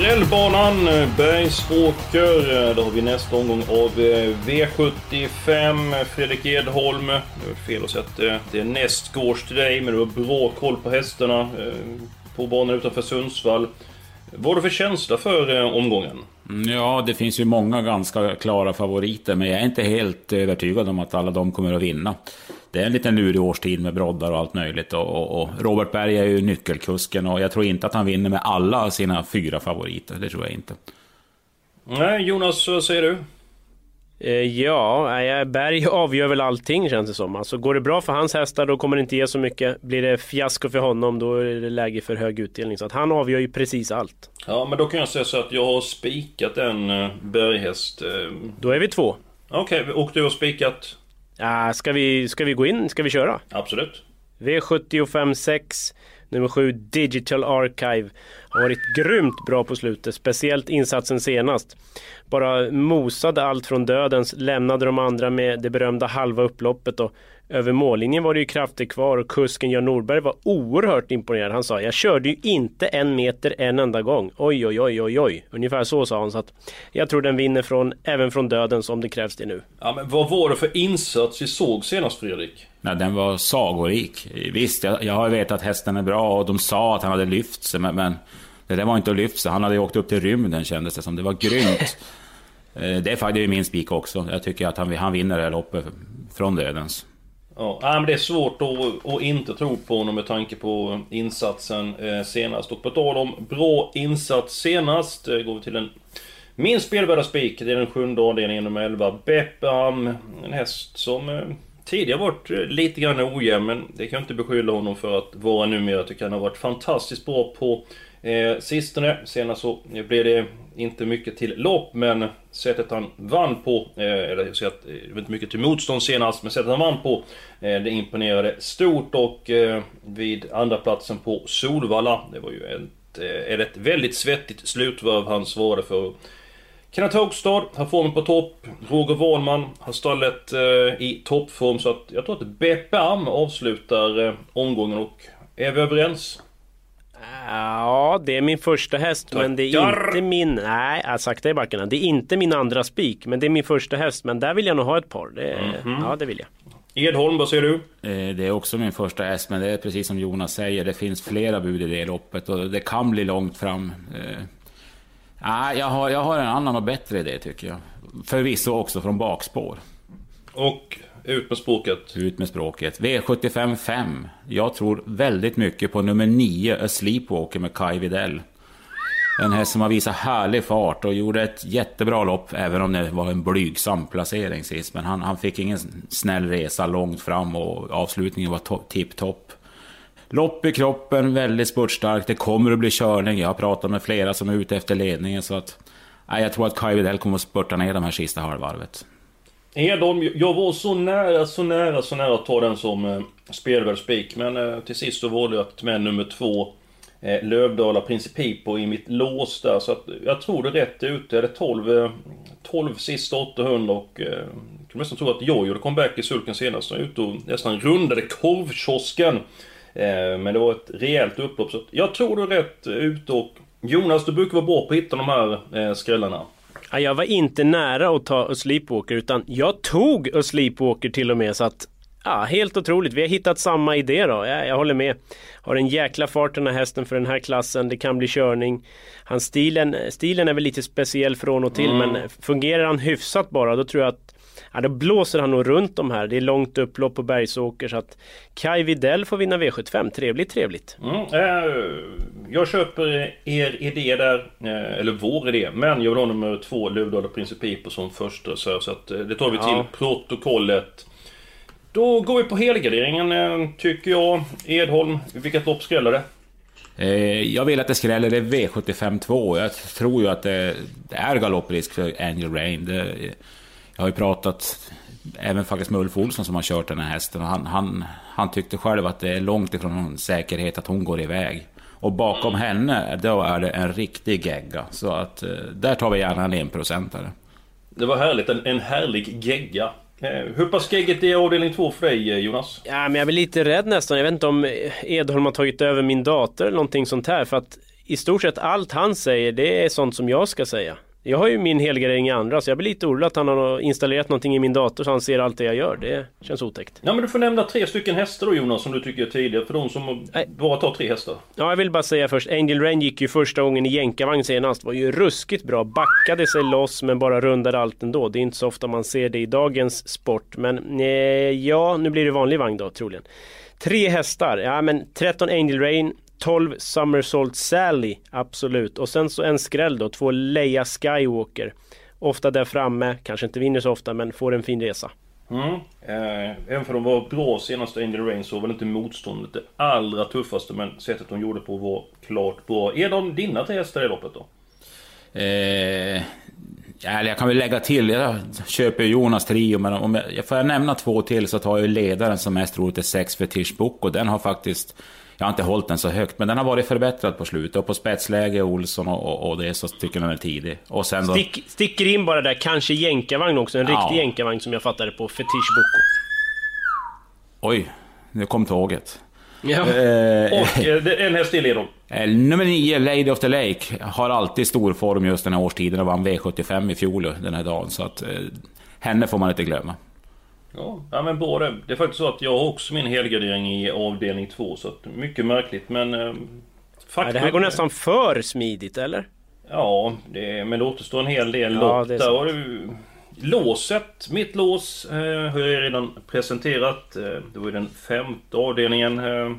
Skrällbanan, eh, Bergsåker. Eh, då har vi nästa omgång av eh, V75. Fredrik Edholm. Det är fel att säga att det är nästgårds till dig, men du har bra koll på hästarna på banan utanför Sundsvall. Vad har du för känsla för omgången? Mm, ja, det finns ju många ganska klara favoriter, men jag är inte helt eh, övertygad om att alla de kommer att vinna. Det är en liten lurig årstid med broddar och allt möjligt. Och, och, och, Robert Berg är ju nyckelkusken och jag tror inte att han vinner med alla sina fyra favoriter. Det tror jag inte. Nej, Jonas, vad säger du? Ja, Berg avgör väl allting känns det som. Alltså går det bra för hans hästar då kommer det inte ge så mycket. Blir det fiasko för honom då är det läge för hög utdelning. Så att han avgör ju precis allt. Ja, men då kan jag säga så att jag har spikat en berghäst. Då är vi två. Okej, okay, och du har spikat? Ja, ska, vi, ska vi gå in? Ska vi köra? Absolut. V75 6 Nummer 7 Digital Archive har varit grymt bra på slutet, speciellt insatsen senast. Bara mosade allt från dödens, lämnade de andra med det berömda halva upploppet och över mållinjen var det ju krafter kvar och kusken Jan Norberg var oerhört imponerad. Han sa jag körde ju inte en meter en enda gång. Oj oj oj oj oj. Ungefär så sa han. Så att jag tror den vinner från, även från dödens om det krävs det nu. Ja men vad var det för insats vi såg senast Fredrik? Nej, den var sagorik. Visst, jag, jag har vetat att hästen är bra och de sa att han hade lyft sig, men, men det där var inte att lyfta sig. Han hade ju åkt upp till rymden kändes det som. Det var grymt. det är faktiskt min spik också. Jag tycker att han, han vinner det här loppet från dödens. Ja, men det är svårt att, att inte tro på honom med tanke på insatsen eh, senast. Och på tal om bra insats senast, eh, går vi till en min spelvärda spik. Det är den sjunde avdelningen nummer 11. Beppam, en häst som eh, tidigare varit eh, lite grann ojämn, men det kan jag inte beskylla honom för att vara numera. Jag tycker han har varit fantastiskt bra på eh, sistone. Senast så blev det inte mycket till lopp, men sättet han vann på, eh, eller jag säger att eh, det var inte mycket till motstånd senast, men sättet han vann på, eh, det imponerade stort och eh, vid andra platsen på Solvalla, det var ju ett, eh, ett väldigt svettigt slutvarv han svarade för. Kenneth Hågstad har formen på topp. Roger Wahlman har stallet eh, i toppform så att jag tror att Beppe avslutar eh, omgången och är vi överens? Ja, det är min första häst men det är inte min... Nej, jag sakta i backarna. Det är inte min andra spik men det är min första häst. Men där vill jag nog ha ett par. Det, mm -hmm. Ja, det vill jag. Edholm, vad säger du? Eh, det är också min första häst, men det är precis som Jonas säger. Det finns flera bud i det loppet och det kan bli långt fram. Nej, jag har, jag har en annan och bättre idé tycker jag. Förvisso också från bakspår. Och ut med språket. Ut med språket. V75 5. Jag tror väldigt mycket på nummer 9, A Sleepwalker med Kai Videll. En häst som har visat härlig fart och gjorde ett jättebra lopp, även om det var en blygsam placering sist. Men han, han fick ingen snäll resa långt fram och avslutningen var tipptopp. Lopp i kroppen, väldigt spurtstark. Det kommer att bli körning. Jag har pratat med flera som är ute efter ledningen. Så att, nej, jag tror att Kai Widell kommer att spurta ner de här sista halvvarvet. Edholm, jag var så nära, så nära, så nära att ta den som eh, spelvärldsspik. Men eh, till sist så valde jag att ta med nummer två. Eh, Lövdala Principipo i mitt lås där. Så att jag tror det är rätt ute. Är hade 12, eh, 12 sista 800 och... Eh, jag kan nästan tro att Jojo gjorde comeback i sulken senast. Han är ute och nästan rundade korvkiosken. Eh, men det var ett rejält upplopp. Så jag tror du är rätt ute och Jonas, du brukar vara bra på att hitta de här eh, skrällarna. Jag var inte nära att ta A Sleepwalker utan jag tog A Sleepwalker till och med så att Ja, helt otroligt. Vi har hittat samma idé då. Jag, jag håller med. Har en jäkla fart den här hästen för den här klassen. Det kan bli körning. Hans stilen, stilen är väl lite speciell från och till Mm. men fungerar han hyfsat bara då tror jag att Ja, då blåser han nog runt de här. Det är långt upplopp på Bergsåker så att Kai Videll får vinna V75. Trevligt, trevligt. Mm, eh, jag köper er idé där, eh, eller vår idé. Men jag vill ha nummer två, Lövdala Principipo som första reserv. Så att, eh, det tar vi Ja. till protokollet. Då går vi på helgarderingen eh, tycker jag. Edholm, vilket lopp skräller det? Jag vill att det skräller i V75 2. Jag tror ju att det, det är galopprisk för Angel Rain. Det, jag har ju pratat även faktiskt med Ulf Olsson som har kört den här hästen. Och han, han, han tyckte själv att det är långt ifrån någon säkerhet att hon går iväg. Och bakom henne, då är det en riktig gegga. Så att eh, där tar vi gärna en enprocentare. Det var härligt, en, en härlig gegga. Eh, hur pass geggigt är avdelning två för dig eh, Jonas? Ja, men jag blir lite rädd nästan. Jag vet inte om Edholm har tagit över min dator eller någonting sånt här. För att i stort sett allt han säger, det är sånt som jag ska säga. Jag har ju min helgardering i andra, så jag blir lite orolig att han har installerat någonting i min dator så han ser allt det jag gör. Det känns otäckt. Ja men du får nämna tre stycken hästar då Jonas som du tycker är tidiga. För de som Nej. bara tar tre hästar. Ja, jag vill bara säga först, Angel Rain gick ju första gången i jänkarvagn senast. Var ju ruskigt bra, backade sig loss men bara rundade allt ändå. Det är inte så ofta man ser det i dagens sport. Men eh, ja, nu blir det vanlig vagn då troligen. Tre hästar, ja men 13 Angel Rain, 12 Somersault Sally, absolut. Och sen så en skräll då, två Leia Skywalker. Ofta där framme, kanske inte vinner så ofta men får en fin resa. Mm. Eh, även för de var bra senast Angel Rain så var väl inte motståndet det allra tuffaste men sättet de gjorde på var klart bra. Är de dina tre hästar i loppet då? Eh, jag kan väl lägga till, jag köper Jonas trio, men om jag, får jag nämna två till så tar jag ju ledaren som mest troligt är 6 för Tish Book och den har faktiskt, jag har inte hållit den så högt, men den har varit förbättrad på slutet. Och på spetsläge Olsson och, och, och det så tycker jag den är tidig. Och sen då... Stick, sticker in bara där, kanske jänkarvagn också, en Ja. riktig jänkarvagn som jag fattade på, Fetish Boko. Oj, nu kom tåget. Ja. Eh, Och eh, en häst till är de. Eh, Nummer 9, Lady of the Lake, har alltid stor form just den här årstiden och vann V75 i fjol den här dagen. Så att eh, henne får man inte glömma. Ja, ja men bra det. Det är faktiskt så att jag har också min helgardering i avdelning 2 så att mycket märkligt men... Eh, Ja, faktum, det här går nästan för smidigt, eller? Ja, det, men det återstår en hel del Ja, lopp. Där du låset, mitt lås, eh, har jag redan presenterat. Eh, det var ju den femte avdelningen. Eh,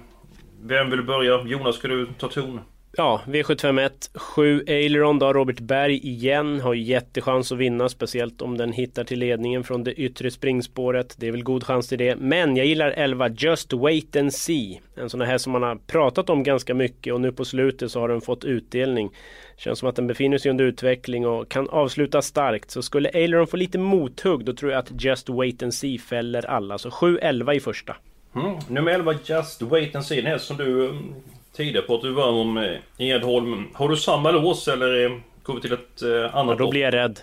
vem vill börja? Jonas, ska du ta ton? Ja, V751, 7 Aileron då, Robert Berg igen, har jättechans att vinna, speciellt om den hittar till ledningen från det yttre springspåret. Det är väl god chans till det. Men jag gillar 11 Just Wait and See. En sån här som man har pratat om ganska mycket och nu på slutet så har den fått utdelning. Känns som att den befinner sig under utveckling och kan avsluta starkt. Så skulle Aileron få lite mothugg då tror jag att Just Wait and See fäller alla. Så 7-11 i första. Mm. Nummer 11, Just Wait and See. En häst som du mm, tidigare pratade varm om Edholm. Har du samma lås eller eh, går vi till ett eh, annat Och då lopp? blir jag rädd.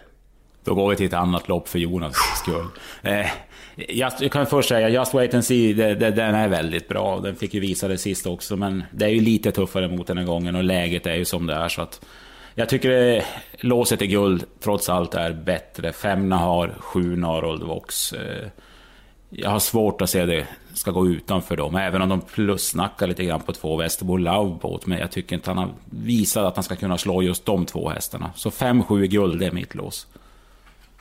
Då går vi till ett annat lopp för Jonas skull. Eh, just, jag kan först säga, Just Wait and See, det, det, den är väldigt bra. Den fick ju visa det sist också, men det är ju lite tuffare mot den här gången och läget är ju som det är. Så att jag tycker eh, låset i guld trots allt är bättre. Fem har, sju Narold Vox. Eh, jag har svårt att se det ska gå utanför dem, även om de plussnackar lite grann på två Västerbo Loveboat. Men jag tycker inte han har visat att han ska kunna slå just de två hästarna. Så 5-7 guld, det är mitt lås.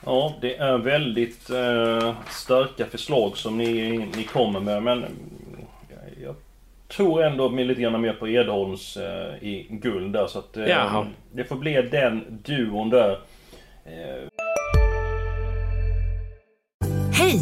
Ja, det är väldigt eh, starka förslag som ni, ni kommer med men eh, jag tror ändå med lite grann mer på Edholms eh, i guld där så att eh, det får bli den duon där.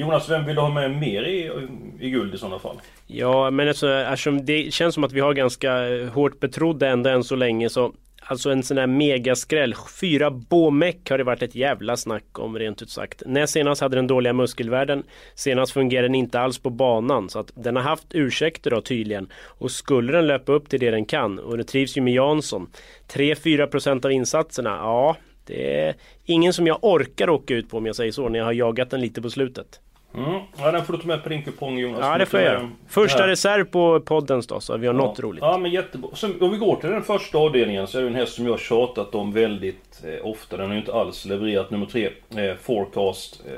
Jonas, vem vill du ha med mer i, i guld i sådana fall? Ja, men alltså, eftersom det känns som att vi har ganska hårt betrodda ändå än så länge så Alltså en sån här megaskräll. Fyra Bomek har det varit ett jävla snack om rent ut sagt. Näst senast hade den dåliga muskelvärden. Senast fungerade den inte alls på banan. Så att den har haft ursäkter då tydligen. Och skulle den löpa upp till det den kan. Och den trivs ju med Jansson. 3-4% av insatserna. Ja, det är ingen som jag orkar åka ut på om jag säger så. När jag har jagat den lite på slutet. Mm. Ja, den får du ta med på din kupong Jonas. Ja, det får jag göra. Första reserv på poddens då, så vi har ja. något roligt. Ja, men jättebra. Så, om vi går till den första avdelningen så är det en häst som jag har tjatat om väldigt eh, ofta. Den har ju inte alls levererat nummer tre, eh, Forecast. Eh,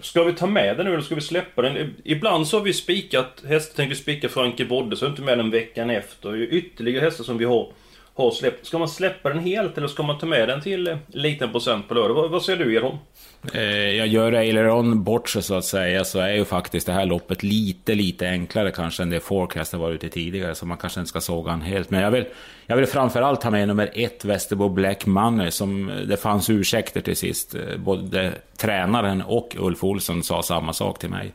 ska vi ta med den nu eller ska vi släppa den? Ibland så har vi spikat hästar, tänkte spika Franke Bodde, så är inte med den veckan efter. Ytterligare hästar som vi har har släppt. Ska man släppa den helt eller ska man ta med den till eh, liten procent på lördag? Vad, vad säger du Edholm? Eh, jag gör Aileron bort sig så att säga, så är ju faktiskt det här loppet lite, lite enklare kanske än det Forecast har varit ute tidigare, så man kanske inte ska såga han helt. Men jag vill, jag vill framförallt ha med nummer ett, Västerbo Black Money, som eh, det fanns ursäkter till sist. Eh, både tränaren och Ulf Olsson sa samma sak till mig.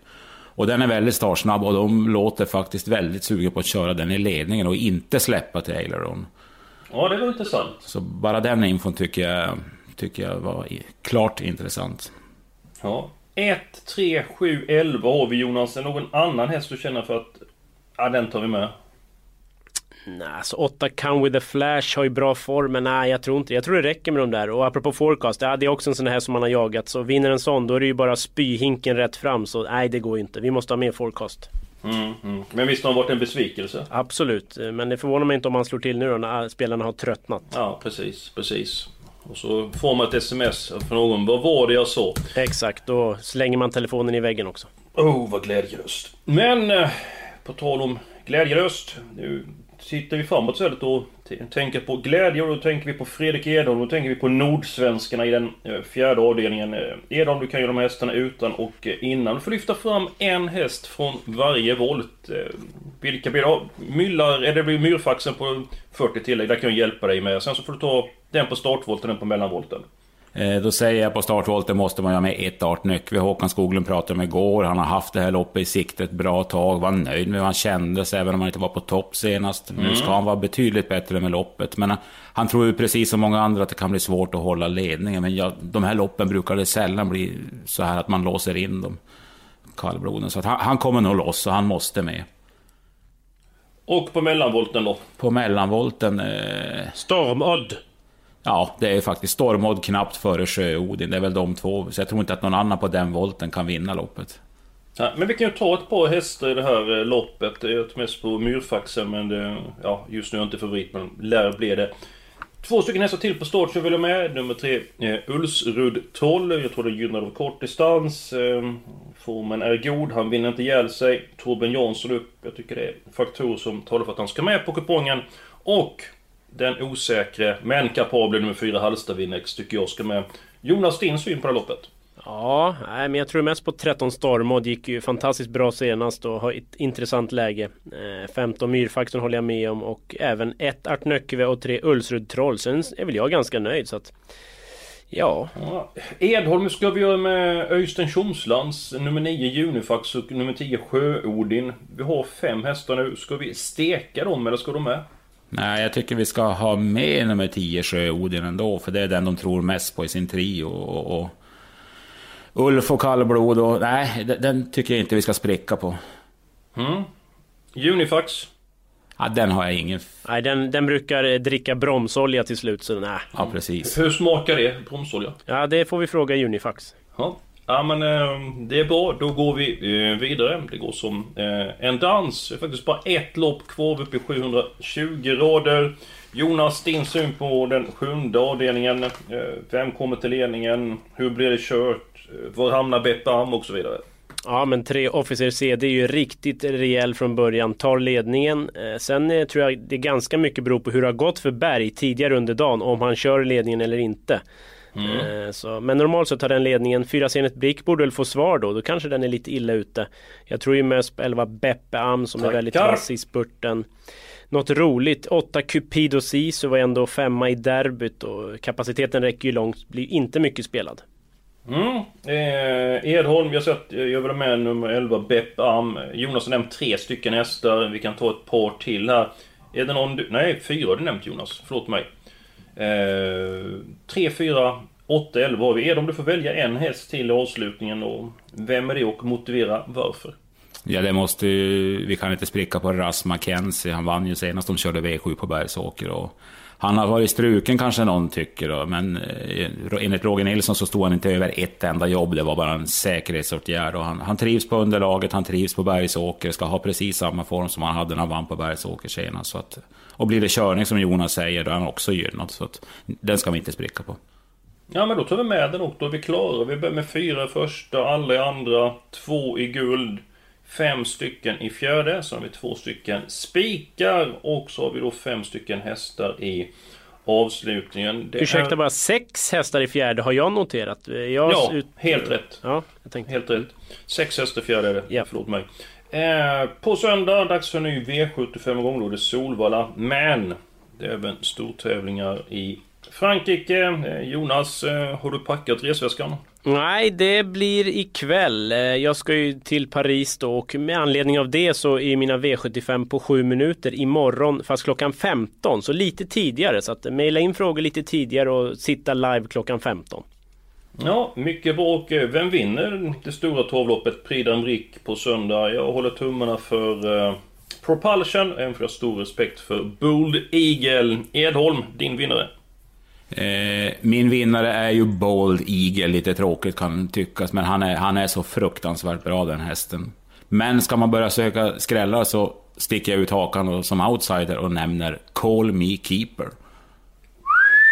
Och den är väldigt startsnabb och de låter faktiskt väldigt sugen på att köra den i ledningen och inte släppa till Aileron. Ja, det var intressant. Så bara den infon tycker jag, tycker jag var klart intressant. Ja. 1, 3, 7, 11 har vi Jonas. Är någon annan häst du känner för att... Ja, den tar vi med. Nej, alltså 8 Come With A Flash har ju bra form, men nej jag tror inte Jag tror det räcker med de där. Och apropå forecast, ja, det är också en sån här som man har jagat. Så vinner en sån, då är det ju bara spyhinken rätt fram. Så nej, det går inte. Vi måste ha mer forecast. Mm, mm. Men visst har det varit en besvikelse? Absolut, men det förvånar mig inte om han slår till nu då när spelarna har tröttnat. Ja, precis, precis. Och så får man ett sms från någon. Vad var det jag sa? Exakt, då slänger man telefonen i väggen också. Oh, vad glädjelöst. Men, eh, på tal om glädjelöst. Nu tittar vi framåt istället och tänker på glädje och då tänker vi på Fredrik Edholm. Då tänker vi på Nordsvenskarna i den eh, fjärde avdelningen. Eh, Edholm, du kan ju de här hästarna utan och eh, innan. Du får lyfta fram en häst från varje volt. Vilka blir det? Myllar, eller det blir myrfaxen på 40 tillägg. Där kan jag hjälpa dig med. Sen så får du ta den på startvolten och den på mellanvolten. Eh, då säger jag på startvolten måste man ha med ett art Nyckve. Håkan Skoglund pratade med igår. Han har haft det här loppet i sikte ett bra tag. Var nöjd med hur han kändes, även om han inte var på topp senast. Mm. Nu ska han vara betydligt bättre med loppet. Men han tror ju precis som många andra att det kan bli svårt att hålla ledningen. Men ja, de här loppen brukar det sällan bli så här att man låser in dem. Kallbloden. Så han, han, kommer nog loss och han måste med. Och på mellanvolten då? På mellanvolten... Eh... Stormodd. Ja, det är faktiskt Stormodd knappt före Sjöodin. Det är väl de två. Så jag tror inte att någon annan på den volten kan vinna loppet. Ja, men vi kan ju ta ett par hästar i det här eh, loppet. Jag tar mest på myrfaxen men det, ja, just nu är jag inte favorit men lär bli det. Två stycken hästar till på start som vill jag med. Nummer tre, eh, Ulsrud 12. Jag tror det gynnar av kort distans. Eh, formen är god, han vinner inte ihjäl sig. Torben Jansson upp. Jag tycker det är faktorer som talar för att han ska med på kupongen. Och den osäkre men kapabla nummer 4 Halstavinex tycker jag ska med. Jonas, din syn på det här loppet? Ja, nej, men jag tror mest på 13 Stormod. Gick ju fantastiskt bra senast och har ett intressant läge. Eh, 15 Myrfaxen håller jag med om och även ett Art Nöckve och tre Ulsrud Troll. Sen är väl jag ganska nöjd så att... Ja. ja. Edholm ska vi göra med Öystein Tjomslands nummer 9 Junifax och nummer 10 Sjöodin. Vi har fem hästar nu. Ska vi steka dem eller ska de med? Nej, jag tycker vi ska ha med nummer 10 Sjöodin ändå, för det är den de tror mest på i sin trio. Och, och Ulf och kallblod och... Nej, den tycker jag inte vi ska spricka på. Mm. Unifax? Ja, den har jag ingen... Nej, den, den brukar dricka bromsolja till slut, så nej. Ja, precis. Hur smakar det, bromsolja? Ja, det får vi fråga Unifax. Ja. Ja men ehm, det är bra, då går vi eh, vidare. Det går som eh, en dans. Det är faktiskt bara ett lopp kvar uppe i 720 rader. Jonas, din syn på den sjunde avdelningen. Eh, vem kommer till ledningen? Hur blir det kört? Var hamnar Bettan och så vidare? Ja men tre Officer C, det är ju riktigt rejäl från början. Tar ledningen. Sen tror jag det är ganska mycket beror på hur det har gått för Berg tidigare under dagen. Om han kör ledningen eller inte. Mm. Eh, så, men normalt sett har den ledningen. Fyra senet Brick borde väl få svar då. Då kanske den är lite illa ute. Jag tror ju mest på 11 Beppe Am som Tackar. är väldigt vass i spurten. Något roligt. 8 Cupido Sisu var ändå femma i derbyt och kapaciteten räcker ju långt. Blir inte mycket spelad. Mm. Eh, Edholm, jag sett, jag vill med nummer 11 Beppe Am. Jonas har nämnt tre stycken hästar. Vi kan ta ett par till här. Är det någon du... Nej, fyra har du nämnt Jonas. Förlåt mig. 3, 4, 8, 11 har vi. Edom, du får välja en häst till i avslutningen och vem är det och motivera varför? Ja, det måste ju, Vi kan inte spricka på Ras Mackenzie. Han vann ju senast de körde V7 på Bergsåker. Och han har varit struken kanske någon tycker, då, men eh, enligt Roger Nilsson så stod han inte över ett enda jobb. Det var bara en säkerhetsåtgärd. Och han, han trivs på underlaget, han trivs på Bergsåker. Ska ha precis samma form som han hade när han vann på Bergsåker senast. Så att, och blir det körning som Jonas säger, då är han också gynnad. Så att, den ska vi inte spricka på. Ja men då tar vi med den och då är vi klara. Vi börjar med fyra första, alla i andra, två i guld, fem stycken i fjärde. Så har vi två stycken spikar och så har vi då fem stycken hästar i avslutningen. Det Ursäkta är... bara, sex hästar i fjärde har jag noterat. Jag ja, ut... helt rätt. Ja, jag tänkte. Helt rätt. Sex hästar i fjärde är det. Ja. Förlåt mig. Eh, på söndag, dags för en ny V75 igång. Då är det Solvalla. Men det är även stortävlingar i Frankrike. Eh, Jonas, eh, har du packat resväskan? Nej, det blir ikväll. Eh, jag ska ju till Paris då och med anledning av det så är mina V75 på 7 minuter imorgon fast klockan 15. Så lite tidigare. Så att mejla in frågor lite tidigare och sitta live klockan 15. Ja, mycket bra. Och vem vinner det stora torvloppet Prix d'Amérique på söndag? Jag håller tummarna för uh, Propulsion, även för jag har stor respekt för Bold Eagle. Edholm, din vinnare? Eh, min vinnare är ju Bold Eagle, lite tråkigt kan tyckas, men han är, han är så fruktansvärt bra den hästen. Men ska man börja söka skrällar så sticker jag ut hakan och, som outsider och nämner Call Me Keeper.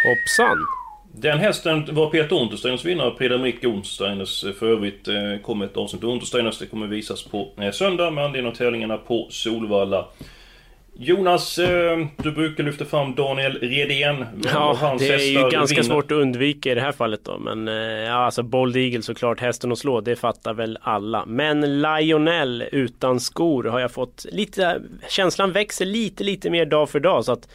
Hoppsan! Den hästen var Peter Untersteiners vinnare, Micke Untersteiners. För övrigt eh, kommer ett avsnitt av Untersteiners, det kommer visas på eh, söndag med anledning av tävlingarna på Solvalla. Jonas, eh, du brukar lyfta fram Daniel Redén. Ja, det är ju ganska vinner. svårt att undvika i det här fallet då. Men eh, ja, alltså Bold Eagle såklart, hästen att slå, det fattar väl alla. Men Lionel utan skor har jag fått lite, känslan växer lite, lite mer dag för dag. Så att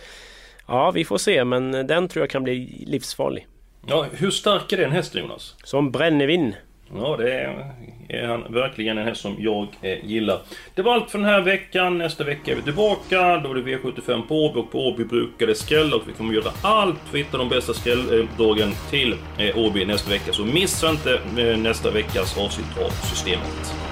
ja, vi får se. Men den tror jag kan bli livsfarlig. Ja, hur stark är den hästen Jonas? Som brännevin. Ja, det är han verkligen en häst som jag eh, gillar. Det var allt för den här veckan. Nästa vecka är vi tillbaka. Då är det V75 på Åby och på Åby brukar det skrälla och vi kommer göra allt för att hitta de bästa skrälldragen till eh, Åby nästa vecka. Så missa inte eh, nästa veckas avsnitt av Systemet.